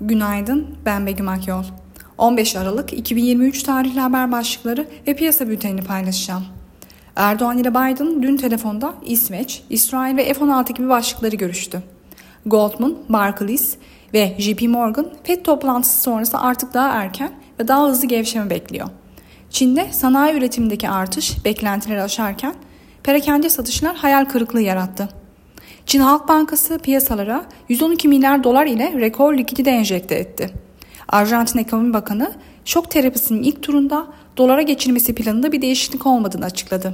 Günaydın, ben Begüm Akyol. 15 Aralık 2023 tarihli haber başlıkları ve piyasa bültenini paylaşacağım. Erdoğan ile Biden dün telefonda İsveç, İsrail ve F-16 gibi başlıkları görüştü. Goldman, Barclays ve JP Morgan FED toplantısı sonrası artık daha erken ve daha hızlı gevşeme bekliyor. Çin'de sanayi üretimindeki artış beklentileri aşarken perakende satışlar hayal kırıklığı yarattı. Çin Halk Bankası piyasalara 112 milyar dolar ile rekor likidite enjekte etti. Arjantin Ekonomi Bakanı şok terapisinin ilk turunda dolara geçilmesi planında bir değişiklik olmadığını açıkladı.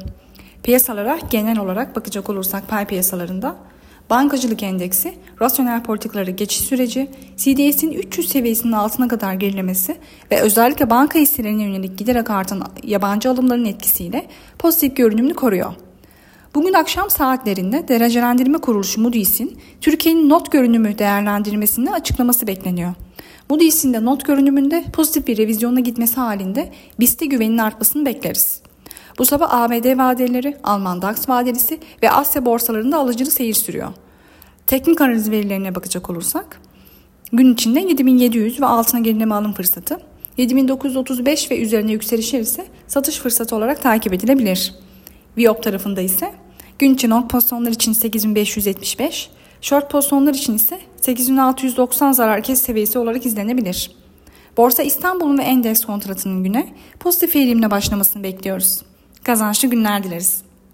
Piyasalara genel olarak bakacak olursak pay piyasalarında bankacılık endeksi, rasyonel politikaları geçiş süreci, CDS'in 300 seviyesinin altına kadar gerilemesi ve özellikle banka hisselerine yönelik giderek artan yabancı alımların etkisiyle pozitif görünümünü koruyor. Bugün akşam saatlerinde derecelendirme kuruluşu Moody's'in Türkiye'nin not görünümü değerlendirmesini açıklaması bekleniyor. Moody's'in de not görünümünde pozitif bir revizyona gitmesi halinde BIST'e güvenin artmasını bekleriz. Bu sabah ABD vadeleri, Alman DAX vadelisi ve Asya borsalarında alıcılı seyir sürüyor. Teknik analiz verilerine bakacak olursak, gün içinde 7700 ve altına gerileme alım fırsatı, 7935 ve üzerine yükselişler ise satış fırsatı olarak takip edilebilir. Viyop tarafında ise Gün için long pozisyonlar için 8575, short pozisyonlar için ise 8690 zarar kes seviyesi olarak izlenebilir. Borsa İstanbul'un ve endeks kontratının güne pozitif eğilimle başlamasını bekliyoruz. Kazançlı günler dileriz.